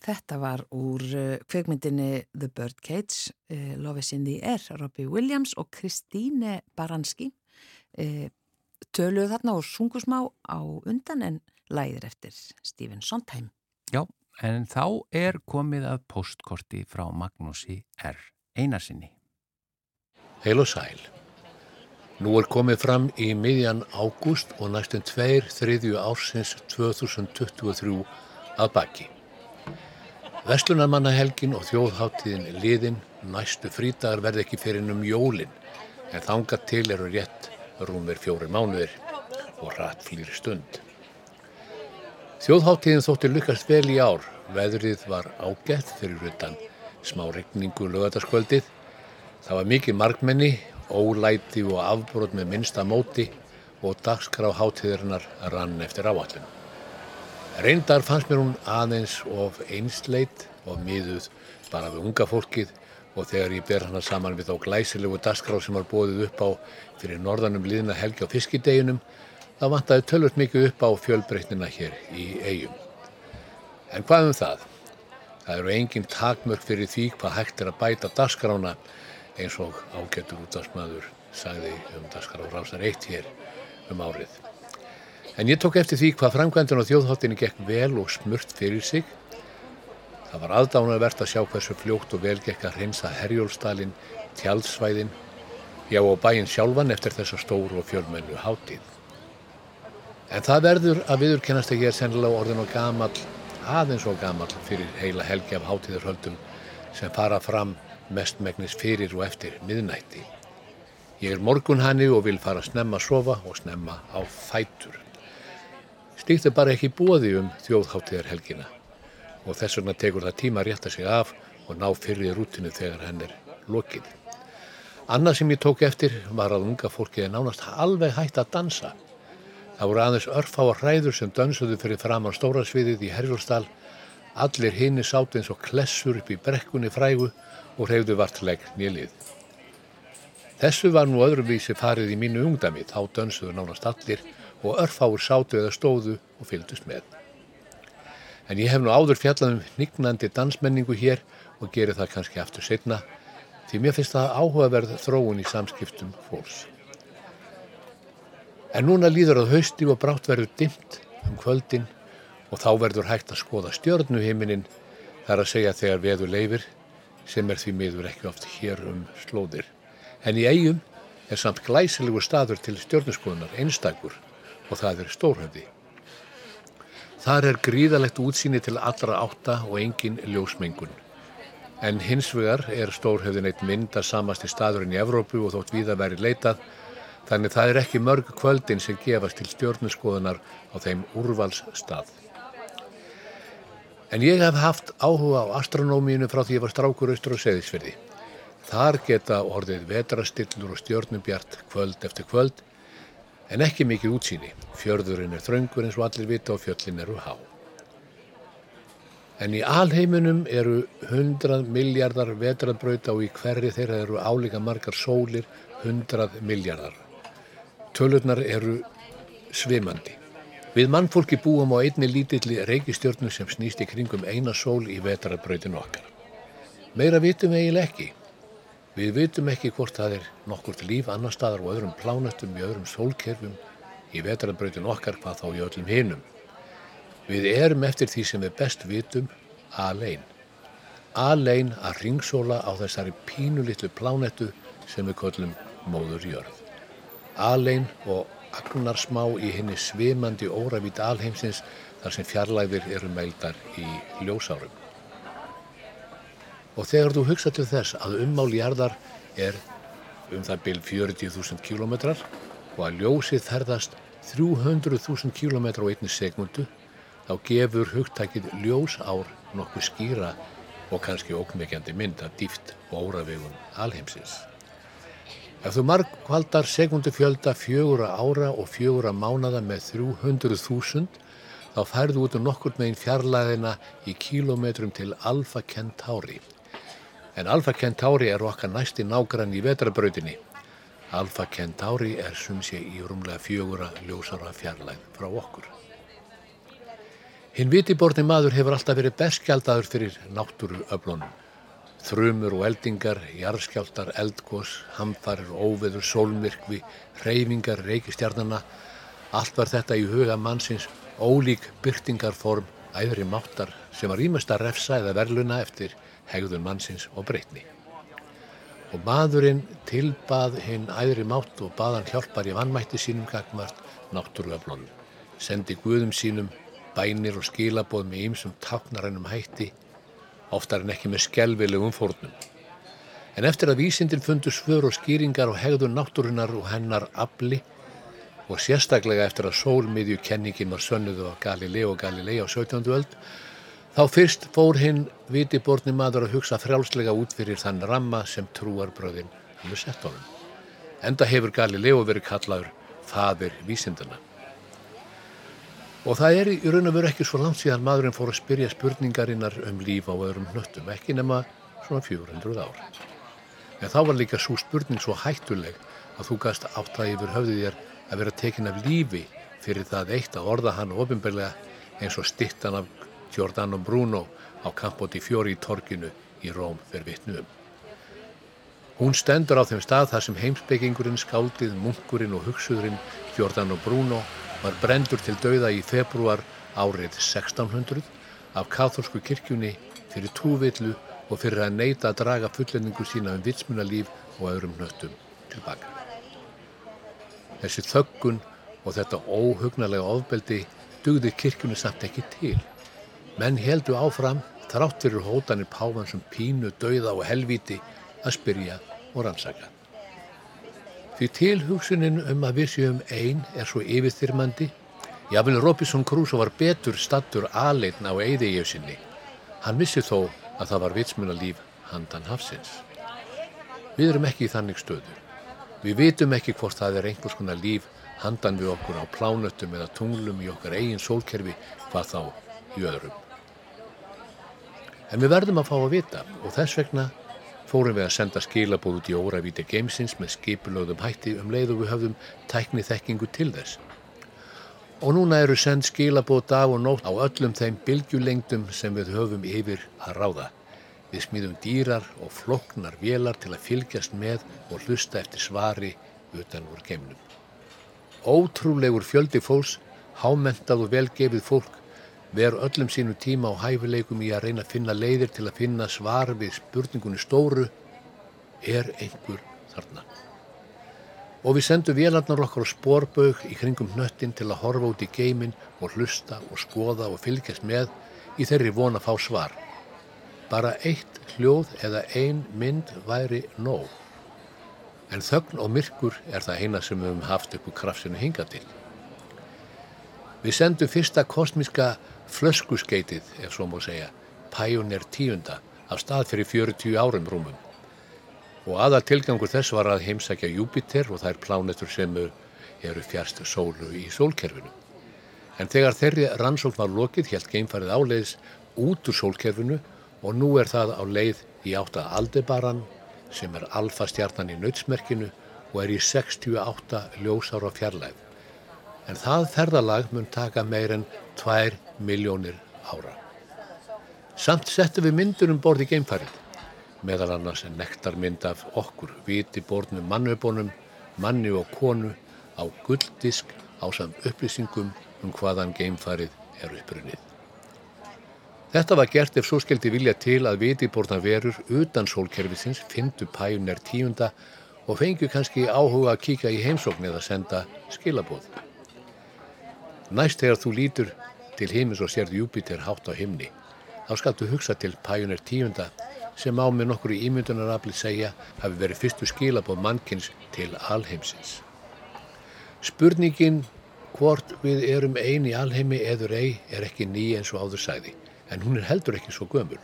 Speaker 1: Þetta var úr uh, kveikmyndinni The Birdcage, uh, Love is in the Air, Robbie Williams og Kristíne Baranski uh, töluðu þarna og sungu smá á undan en læðir eftir Stephen Sondheim.
Speaker 2: Já, en þá er komið að postkorti frá Magnúsi R. Einarsinni.
Speaker 10: Heil og sæl. Nú er komið fram í miðjan ágúst og næstum tveir þriðju ársins 2023 að baki. Vestlunarmannahelgin og þjóðháttíðin liðin næstu frítagar verði ekki fyrir um jólin en þanga til eru rétt rúmir fjóri mánuðir og rætt flýri stund. Þjóðháttíðin þótti lukast vel í ár. Veðrið var ágætt fyrir utan smá regningu lögataskvöldið. Það var mikið markmenni, ólæti og afbrót með minnsta móti og dagskrá háttíðarinnar rann eftir áallinu. Reyndar fannst mér hún aðeins of einsleit og miðuð bara við unga fólkið og þegar ég ber hana saman við þá glæsilegu dasgrá sem var bóðið upp á fyrir norðanum liðna helgi á fiskideginum þá vantaði tölvöld mikið upp á fjölbreytnina hér í eigum. En hvað um það? Það eru engin takmörk fyrir því hvað hægt er að bæta dasgrána eins og ágættur út af smaður sagði um dasgrá rásar eitt hér um árið. En ég tók eftir því hvað framkvæmdun á þjóðháttinni gekk vel og smurt fyrir sig. Það var aðdánavert að sjá hversu fljótt og vel gekk að hreinsa Herjólstalinn, tjaldsvæðin, já og bæinn sjálfan eftir þessa stóru og fjölmennu hátíð. En það verður að viðurkennast ég er sennilega orðin og gamal, aðeins og gamal fyrir heila helgi af hátíðarhöldum sem fara fram mestmægnis fyrir og eftir miðnætti. Ég er morgun hanni og vil fara snemma að sofa og snemma á fætur. Slíkt er bara ekki bóði um þjóðháttíðarhelgina og þess vegna tekur það tíma að rétta sig af og ná fyrir rútinu þegar henn er lokið. Annað sem ég tók eftir var að unga fólkið er nánast alveg hægt að dansa. Það voru aðeins örfáar hræður sem dansuðu fyrir framann stórasviðið í Herjólsdal. Allir hinni sátt eins og klessur upp í brekkunni frægu og hreyfðu vartleg nýlið. Þessu var nú öðruvísi farið í mínu ungdami, þá dansuðu nánast allir og örfáur sátu eða stóðu og fylgdust með. En ég hef nú áður fjallað um nignandi dansmenningu hér og gerir það kannski aftur setna því mér finnst það áhugaverð þróun í samskiptum fólks. En núna líður að hausti og brátt verður dimt um kvöldin og þá verður hægt að skoða stjörnuhiminin þar að segja þegar veður leifir sem er því miður ekki oft hér um slóðir. En í eigum er samt glæsilegu staður til stjörnuskoðunar einstakur og það er stórhöfði. Þar er gríðalegt útsýni til allra átta og engin ljósmengun. En hins vegar er stórhöfðin eitt myndasamasti staðurinn í Evrópu og þótt viða veri leitað, þannig það er ekki mörg kvöldin sem gefast til stjórnuskoðunar á þeim úrvalsstað. En ég hef haft áhuga á astronómínu frá því ég var strákur austur á seðisverði. Þar geta orðið vetrastillur og stjórnubjart kvöld eftir kvöld en ekki mikið útsýni. Fjörðurinn er þraungur eins og allir vita og fjöllin eru há. En í alheiminum eru 100 miljardar vetrarbrauta og í hverri þeirra eru álíka margar sólir 100 miljardar. Tölurnar eru svimandi. Við mannfólki búum á einni lítilli reykistjörnu sem snýst í kringum eina sól í vetrarbrautinu okkar. Meira vitum eiginlega ekki. Við vitum ekki hvort það er nokkurt líf annar staðar og öðrum plánetum í öðrum sólkerfum í vetrarbröytin okkar hvað þá í öllum hinum. Við erum eftir því sem við best vitum alein. alein að ringsóla á þessari pínulitlu plánettu sem við köllum móður jörð. Alein og agnarsmá í henni svimandi óravít alheimsins þar sem fjarlæðir eru meildar í ljósárum. Og þegar þú hugsa til þess að ummál jarðar er um það byrj 40.000 km og að ljósið ferðast 300.000 km á einni segundu þá gefur hugtækið ljósár nokkuð skýra og kannski ókmikjandi mynd af dýft óravegun alheimsins. Ef þú margkvaldar segundu fjölda fjögura ára og fjögura mánada með 300.000 þá færðu út um nokkur megin fjarlæðina í kílometrum til Alfa Centauri. En Alfa Centauri er okkar næsti nágrann í vetrabrautinni. Alfa Centauri er sumsi í rúmlega fjögura ljósara fjarlæð frá okkur. Hinn vitiborni maður hefur alltaf verið berskjaldadur fyrir náttúruöflunum. Þrumur og eldingar, jarðskjáltar, eldgós, hamfarir, óveður, sólmyrkvi, reyfingar, reykistjarnana. Allt var þetta í huga mannsins ólík byrtingarform æðri máttar sem var ímest að refsa eða verluna eftir hegðun mannsins og breytni. Og maðurinn tilbað hinn æðri mátt og baðan hjálpar í vannmætti sínum gagmart náttúruöflunum. Sendi guðum sínum bænir og skilaboð með ýmsum taknarænum hætti, oftar en ekki með skelvilegum fórnum. En eftir að vísindin fundu svör og skýringar og hegðun náttúrunar og hennar afli og sérstaklega eftir að sólmiðju kenningin var sönnuðu á Galilei og Galilei á 17. öld, þá fyrst fór hinn vitiborni maður að hugsa frjálslega út fyrir þann ramma sem trúarbröðin hefur sett honum. Enda hefur Galileo verið kallaður fadir vísindana. Og það er í raun og veru ekki svo langt síðan maðurinn fór að spyrja spurningarinnar um líf á öðrum hnöttum, ekki nema svona 400 ár. En þá var líka svo spurning svo hættuleg að þú gast átt að yfir höfðið þér að vera tekin af lífi fyrir það eitt að orða hann ofinbeglega eins og stittan af Giordano Bruno á Campoti Fiori í torkinu í Róm fyrir vittnum. Hún stendur á þeim stað þar sem heimsbyggingurinn, skáldið, munkurinn og hugsuðurinn Giordano Bruno var brendur til dauða í februar árið 1600 af katholsku kirkjunni fyrir trúvillu og fyrir að neyta að draga fullendingu sína um vitsmunalíf og öðrum nöttum tilbaka. Þessi þöggun og þetta óhugnalega ofbeldi dugði kirkjunni samt ekki til. Menn heldu áfram þrátt fyrir hótanir páfan sem pínu, dauða og helvíti að spyrja og rannsaka. Því tilhugsunin um að við séum einn er svo yfirþyrmandi. Jáfnvel Robinson Crusoe var betur stattur aðleitn á eigðegjöf sinni. Hann vissi þó að það var vitsmunalíf handan hafsins. Við erum ekki í þannig stöðu. Við vitum ekki hvort það er einhvers konar líf handan við okkur á plánöttum eða tunglum í okkar eigin sólkerfi hvað þá í öðrum. En við verðum að fá að vita og þess vegna fórum við að senda skilabóð út í óravíti geimsins með skipulögðum hætti um leið og við höfðum tækni þekkingu til þess. Og núna eru send skilabóð dag og nótt á öllum þeim bylgjulengdum sem við höfum yfir að ráða. Við smíðum dýrar og floknar vélar til að fylgjast með og hlusta eftir svari utan úr geimnum. Ótrúlegur fjöldi fólks, hámentað og velgefið fólk veru öllum sínum tíma á hæfileikum í að reyna að finna leiðir til að finna svar við spurningunni stóru er einhver þarna. Og við sendum vélarnar okkar á spórbaug í kringum hnöttin til að horfa út í geimin og hlusta og skoða og fylgjast með í þeirri vona að fá svar. Bara eitt hljóð eða ein mynd væri nóg. En þögn og myrkur er það eina sem við höfum haft úr krafsinu hinga til. Við sendum fyrsta kosmiska flöskuskeitið, ef svo má segja, Pioneer 10. af stað fyrir 40 árum rúmum. Og aðal tilgangur þess var að heimsækja Júpiter og þær plánetur sem eru fjärst sólu í sólkerfinu. En þegar þeirri rannsókn var lokið, helt geimfarið áleiðis út úr sólkerfinu og nú er það á leið í átta Aldebaran sem er alfastjarnan í nautsmerkinu og er í 68 ljósára fjarlæð. En það ferðalag mun taka meir en 2 miljónir ára. Samt settum við myndur um borð í geimfarið, meðal annars nektarmynd af okkur, viti borðnum mannvebónum, manni og konu á gulldisk á samt upplýsingum um hvaðan geimfarið er upprunnið. Þetta var gert ef svo skildi vilja til að vitiborna verur utan sólkerfisins fyndu pæjunar tíunda og fengju kannski áhuga að kíka í heimsókn eða senda skilabóð. Næst þegar þú lítur til himins og sérðu Júpiter hátt á himni, þá skaltu hugsa til pæjunar tíunda sem á með nokkru ímyndunarafli segja hafi verið fyrstu skilabóð mannkins til alheimsins. Spurningin hvort við erum eini alheimi eður ei er ekki ný eins og áður sæði, en hún er heldur ekki svo gömul.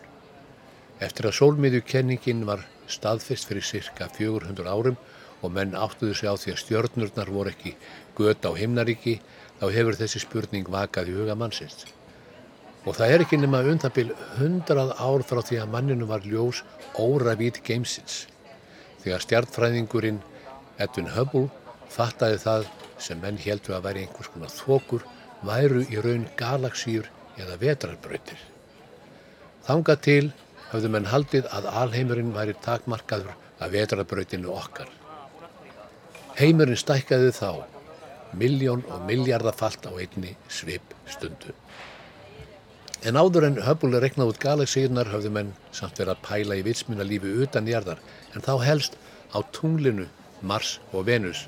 Speaker 10: Eftir að sólmiðjukenningin var staðfest fyrir cirka 400 árum og menn áttuðu sig á því að stjörnurnar voru ekki göta á himnaríki, þá hefur þessi spurning vakað í huga mannsins. Og það er ekki nema undanbil hundrað ár frá því að manninu var ljós órafít geimsins. Þegar stjartfræðingurinn Edwin Hubble fattaði það sem menn heldur að væri einhvers konar þokur væru í raun galaksýr eða vetrarbröytir. Þanga til hafðu menn haldið að alheimurinn væri takmarkaður að vetrarbröytinu okkar. Heimurinn stækkaði þá miljón og miljardafalt á einni svip stundu. En áður en höfbúli reknað út galaksíðunar höfðu menn samt verið að pæla í vitsmina lífi utan jarðar en þá helst á tunglinu, Mars og Venus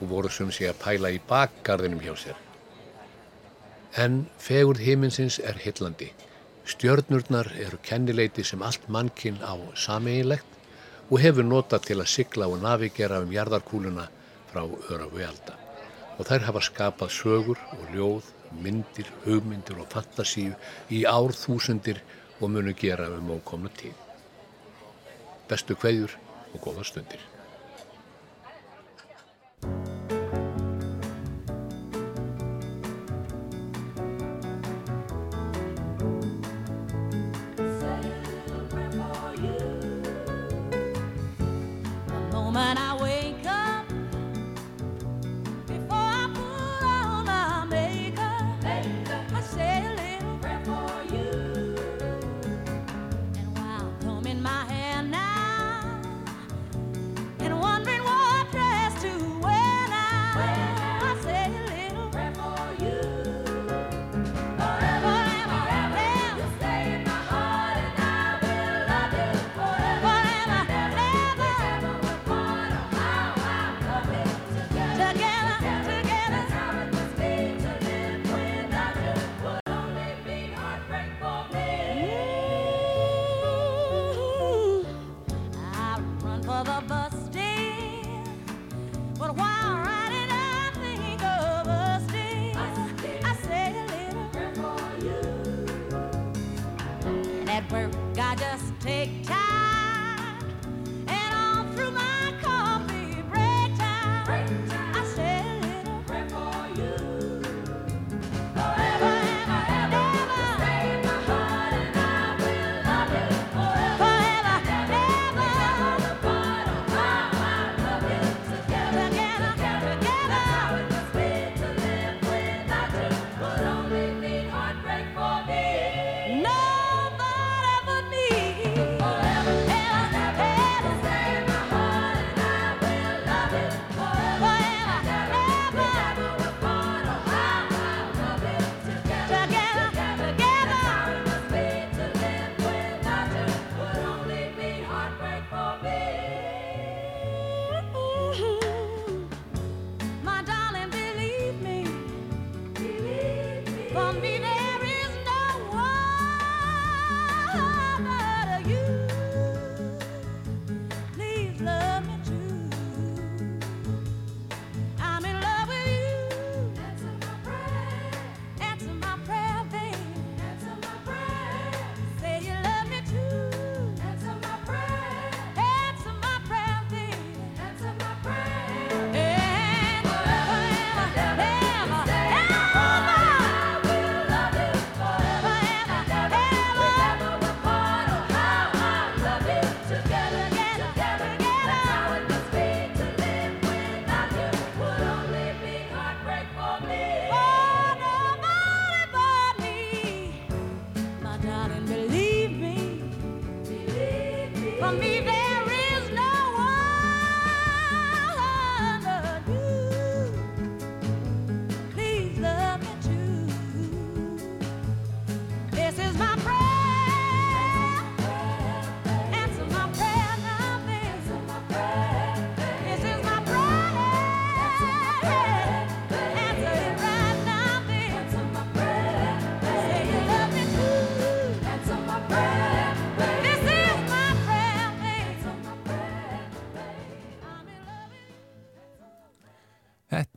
Speaker 10: og voru sem sé að pæla í bakgarðinum hjá sér. En fegurð himinsins er hillandi. Stjörnurnar eru kennileiti sem allt mannkinn á sameinlegt og hefur nota til að sigla og navigera um jarðarkúluna frá örafu elda. Og þær hafa skapað sögur og ljóð myndir, hugmyndir og fantasíu í árþúsundir og munu gera um ókomna tíð. Bestu kveðjur og góða stundir.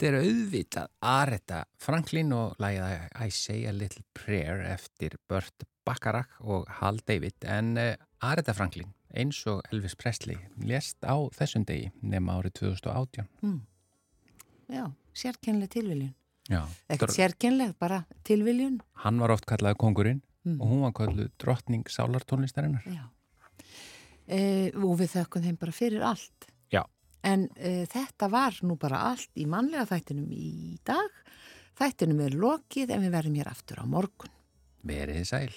Speaker 2: Þetta er auðvitað Aretha Franklin og lagið I Say a Little Prayer eftir Burt Bacharach og Hal David en uh, Aretha Franklin eins og Elvis Presley lést á þessum degi nema árið 2018.
Speaker 1: Mm. Já, sérkennlega tilviljun.
Speaker 2: Já.
Speaker 1: Ekkert sérkennlega, bara tilviljun.
Speaker 2: Hann var oft kallaði kongurinn
Speaker 1: Mm.
Speaker 2: og hún var kalluð drottning sálartónlistarinnar.
Speaker 1: Já. E, og við þökkum þeim bara fyrir allt. En e, þetta var nú bara allt í mannlega þættinum í dag. Þættinum er lokið en við verðum hér aftur á morgun.
Speaker 2: Verið sæl.